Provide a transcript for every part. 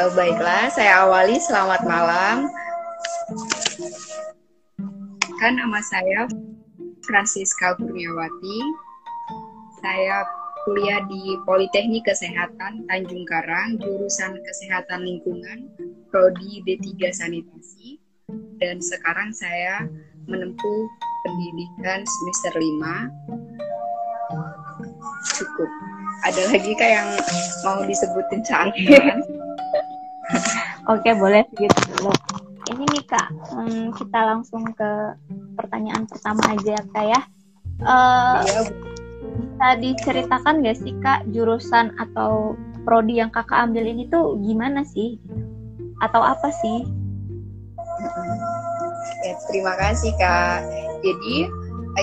Uh, baiklah, saya awali. Selamat malam. Kan nama saya Francisca Kurniawati. Saya kuliah di Politeknik Kesehatan Tanjung Karang, jurusan Kesehatan Lingkungan, prodi D3 Sanitasi. Dan sekarang saya menempuh pendidikan semester 5. Cukup. Ada lagi kak yang mau disebutin canggih? Oke, boleh segitu dulu. Ini nih Kak, hmm, kita langsung ke pertanyaan pertama aja ya Kak ya. Uh, iya. Bisa diceritakan gak sih Kak jurusan atau prodi yang Kakak ambil ini tuh gimana sih? Atau apa sih? Ya, terima kasih Kak. Jadi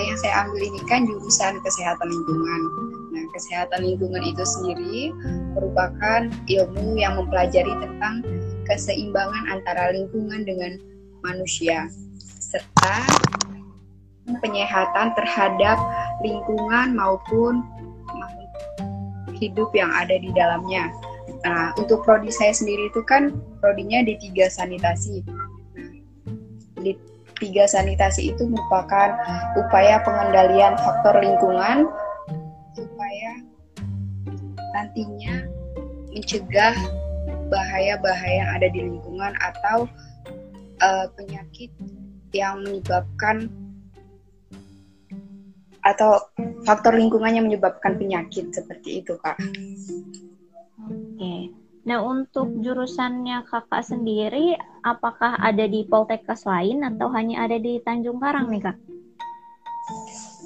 yang saya ambil ini kan jurusan kesehatan lingkungan. Nah, kesehatan lingkungan itu sendiri merupakan ilmu yang mempelajari tentang keseimbangan antara lingkungan dengan manusia, serta penyehatan terhadap lingkungan maupun hidup yang ada di dalamnya. Nah, untuk prodi saya sendiri itu kan prodinya di tiga sanitasi. Di tiga sanitasi itu merupakan upaya pengendalian faktor lingkungan supaya nantinya mencegah bahaya-bahaya yang ada di lingkungan atau uh, penyakit yang menyebabkan atau faktor lingkungan yang menyebabkan penyakit seperti itu kak. Oke. Nah untuk jurusannya kakak sendiri, apakah ada di Poltekkes lain atau hanya ada di Tanjung Karang nih kak?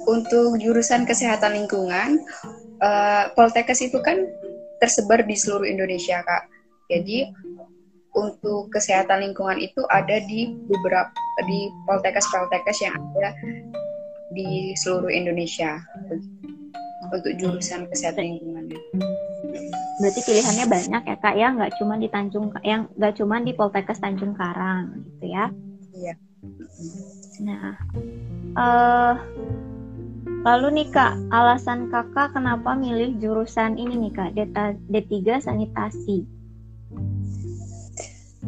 Untuk jurusan kesehatan lingkungan, uh, Poltekkes itu kan tersebar di seluruh Indonesia kak. Jadi untuk kesehatan lingkungan itu ada di beberapa di poltekkes-poltekkes yang ada di seluruh Indonesia untuk jurusan kesehatan lingkungan. Berarti pilihannya banyak ya kak ya, nggak cuma di Tanjung yang nggak cuma di Poltekkes Tanjung Karang gitu ya? Iya. Nah, uh, lalu nih kak, alasan kakak kenapa milih jurusan ini nih kak, D3 sanitasi?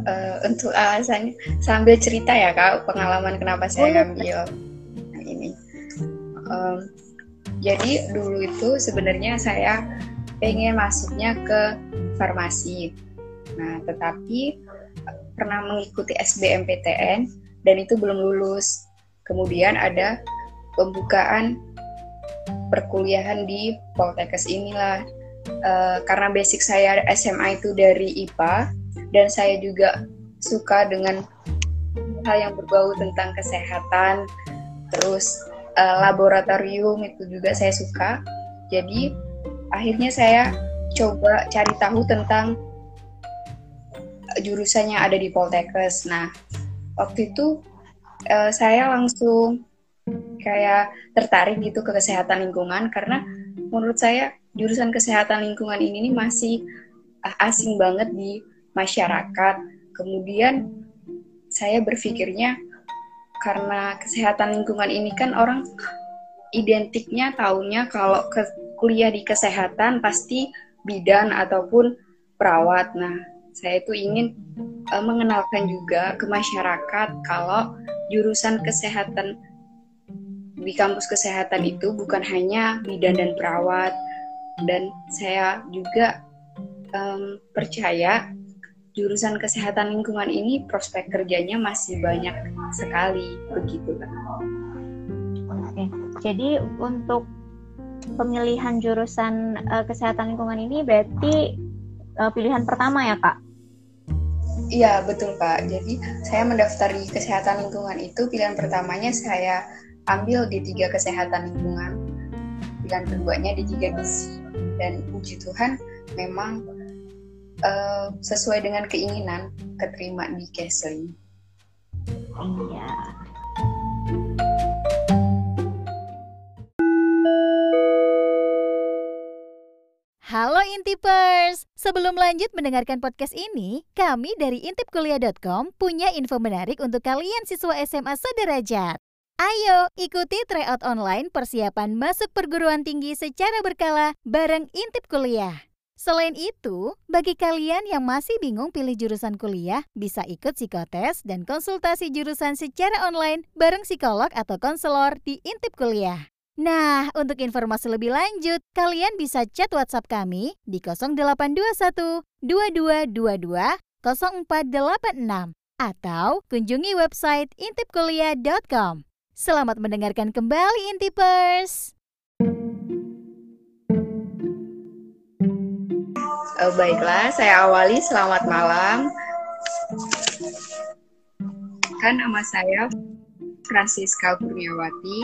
Uh, untuk alasannya sambil cerita ya kak pengalaman kenapa saya ngambil yang ini. Um, jadi dulu itu sebenarnya saya pengen masuknya ke farmasi. Nah, tetapi pernah mengikuti SBMPTN dan itu belum lulus. Kemudian ada pembukaan perkuliahan di Poltekkes inilah. Uh, karena basic saya SMA itu dari IPA, dan saya juga suka dengan hal yang berbau tentang kesehatan. Terus uh, laboratorium itu juga saya suka. Jadi akhirnya saya coba cari tahu tentang jurusan yang ada di Poltekkes. Nah waktu itu uh, saya langsung kayak tertarik gitu ke kesehatan lingkungan karena menurut saya jurusan kesehatan lingkungan ini masih asing banget di masyarakat. Kemudian saya berpikirnya karena kesehatan lingkungan ini kan orang identiknya taunya kalau ke kuliah di kesehatan pasti bidan ataupun perawat. Nah, saya itu ingin uh, mengenalkan juga ke masyarakat kalau jurusan kesehatan di kampus kesehatan itu bukan hanya bidan dan perawat dan saya juga um, percaya jurusan kesehatan lingkungan ini prospek kerjanya masih banyak sekali begitu kan. Oke. Jadi untuk pemilihan jurusan uh, kesehatan lingkungan ini berarti uh, pilihan pertama ya kak? Iya betul kak. Jadi saya mendaftar di kesehatan lingkungan itu pilihan pertamanya saya ambil di tiga kesehatan lingkungan. Pilihan keduanya di tiga gizi dan puji Tuhan memang uh, sesuai dengan keinginan keterima di Kesling. Iya. Halo Intipers! Sebelum lanjut mendengarkan podcast ini, kami dari intipkuliah.com punya info menarik untuk kalian siswa SMA sederajat. Ayo ikuti tryout online persiapan masuk perguruan tinggi secara berkala bareng Intip Kuliah. Selain itu, bagi kalian yang masih bingung pilih jurusan kuliah, bisa ikut psikotes dan konsultasi jurusan secara online bareng psikolog atau konselor di Intip Kuliah. Nah, untuk informasi lebih lanjut, kalian bisa chat WhatsApp kami di 0821 2222 0486 atau kunjungi website intipkuliah.com. Selamat mendengarkan kembali Intipers. Uh, baiklah, saya awali. Selamat malam. Kan nama saya Francisca Kurniawati.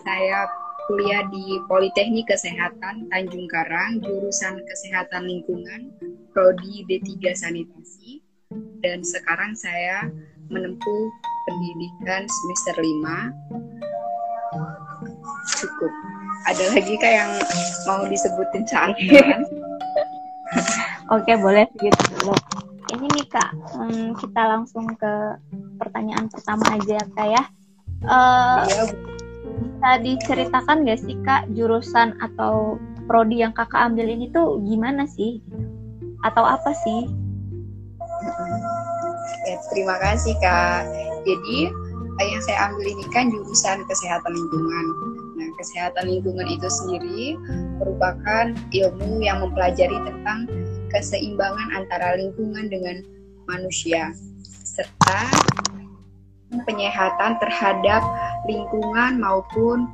Saya kuliah di Politeknik Kesehatan Tanjung Karang, jurusan Kesehatan Lingkungan, prodi D3 Sanitasi. Dan sekarang saya menempuh pendidikan semester 5. Cukup. Ada lagi kak yang mau disebutin canggih? Oke, boleh segitu dulu. Ini nih Kak, hmm, kita langsung ke pertanyaan pertama aja Kak ya. Uh, Bisa diceritakan gak sih Kak jurusan atau prodi yang Kakak ambil ini tuh gimana sih? Atau apa sih? Ya, terima kasih Kak. Jadi yang saya ambil ini kan jurusan kesehatan lingkungan kesehatan lingkungan itu sendiri merupakan ilmu yang mempelajari tentang keseimbangan antara lingkungan dengan manusia serta penyehatan terhadap lingkungan maupun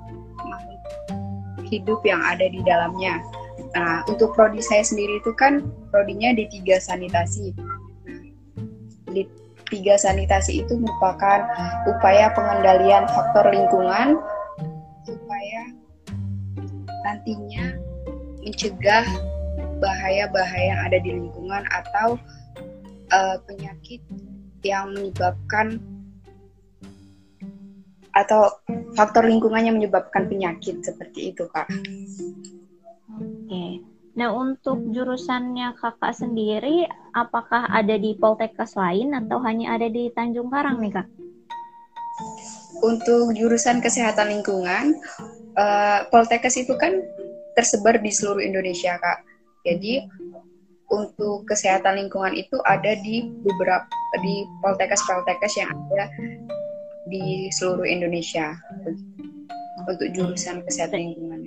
hidup yang ada di dalamnya. Nah, untuk prodi saya sendiri itu kan prodinya di tiga sanitasi. Di tiga sanitasi itu merupakan upaya pengendalian faktor lingkungan supaya nantinya mencegah bahaya-bahaya yang ada di lingkungan atau uh, penyakit yang menyebabkan atau faktor lingkungannya menyebabkan penyakit seperti itu kak. Oke. Nah untuk jurusannya kakak sendiri, apakah ada di Poltekkes lain atau hanya ada di Tanjung Karang nih kak? untuk jurusan kesehatan lingkungan, uh, Poltekkes itu kan tersebar di seluruh Indonesia, Kak. Jadi untuk kesehatan lingkungan itu ada di beberapa di Poltekkes-Poltekkes yang ada di seluruh Indonesia untuk jurusan kesehatan lingkungan.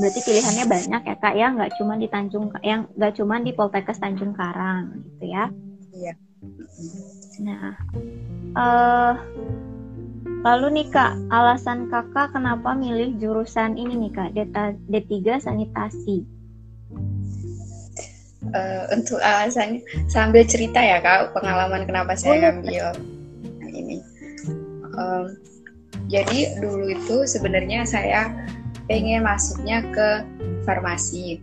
Berarti pilihannya banyak ya kak ya, nggak cuma di Tanjung yang nggak cuma di Poltekkes Tanjung Karang gitu ya? Iya. Nah, uh, Lalu nih Kak, alasan Kakak kenapa milih jurusan ini nih Kak, D3 Sanitasi? Uh, untuk alasannya sambil cerita ya Kak, pengalaman kenapa saya ngambil ini. Um, jadi dulu itu sebenarnya saya pengen masuknya ke farmasi.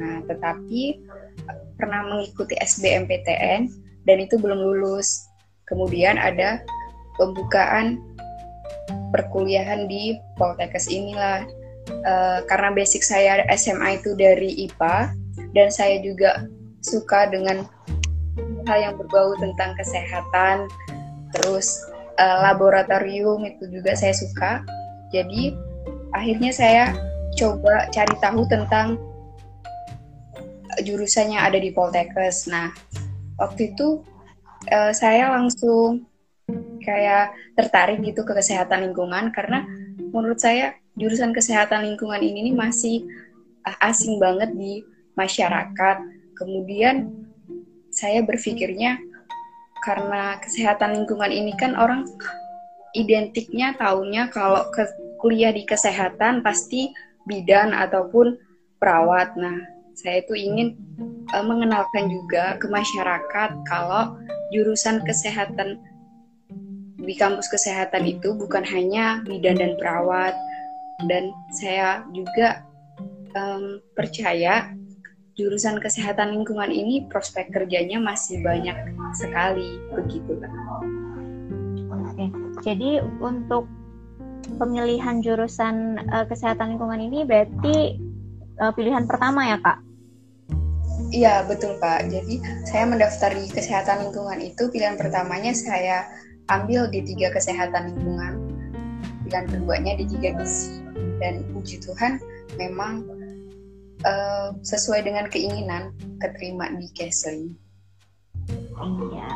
Nah, tetapi pernah mengikuti SBMPTN dan itu belum lulus. Kemudian ada pembukaan perkuliahan di Poltekkes inilah uh, karena basic saya SMA itu dari IPA dan saya juga suka dengan hal yang berbau tentang kesehatan. Terus uh, laboratorium itu juga saya suka. Jadi akhirnya saya coba cari tahu tentang jurusannya ada di Poltekkes. Nah waktu itu uh, saya langsung kayak tertarik gitu ke kesehatan lingkungan karena menurut saya jurusan kesehatan lingkungan ini nih masih ah, asing banget di masyarakat. Kemudian saya berpikirnya karena kesehatan lingkungan ini kan orang identiknya taunya kalau ke kuliah di kesehatan pasti bidan ataupun perawat. Nah, saya itu ingin uh, mengenalkan juga ke masyarakat kalau jurusan kesehatan di kampus kesehatan itu bukan hanya bidan dan perawat dan saya juga um, percaya jurusan kesehatan lingkungan ini prospek kerjanya masih banyak sekali begitu kan. Oke, jadi untuk pemilihan jurusan uh, kesehatan lingkungan ini berarti uh, pilihan pertama ya kak? Iya betul pak. Jadi saya mendaftar di kesehatan lingkungan itu pilihan pertamanya saya ambil di tiga kesehatan lingkungan pilihan keduanya di tiga gizi dan puji Tuhan memang uh, sesuai dengan keinginan keterima di Kesling. Iya.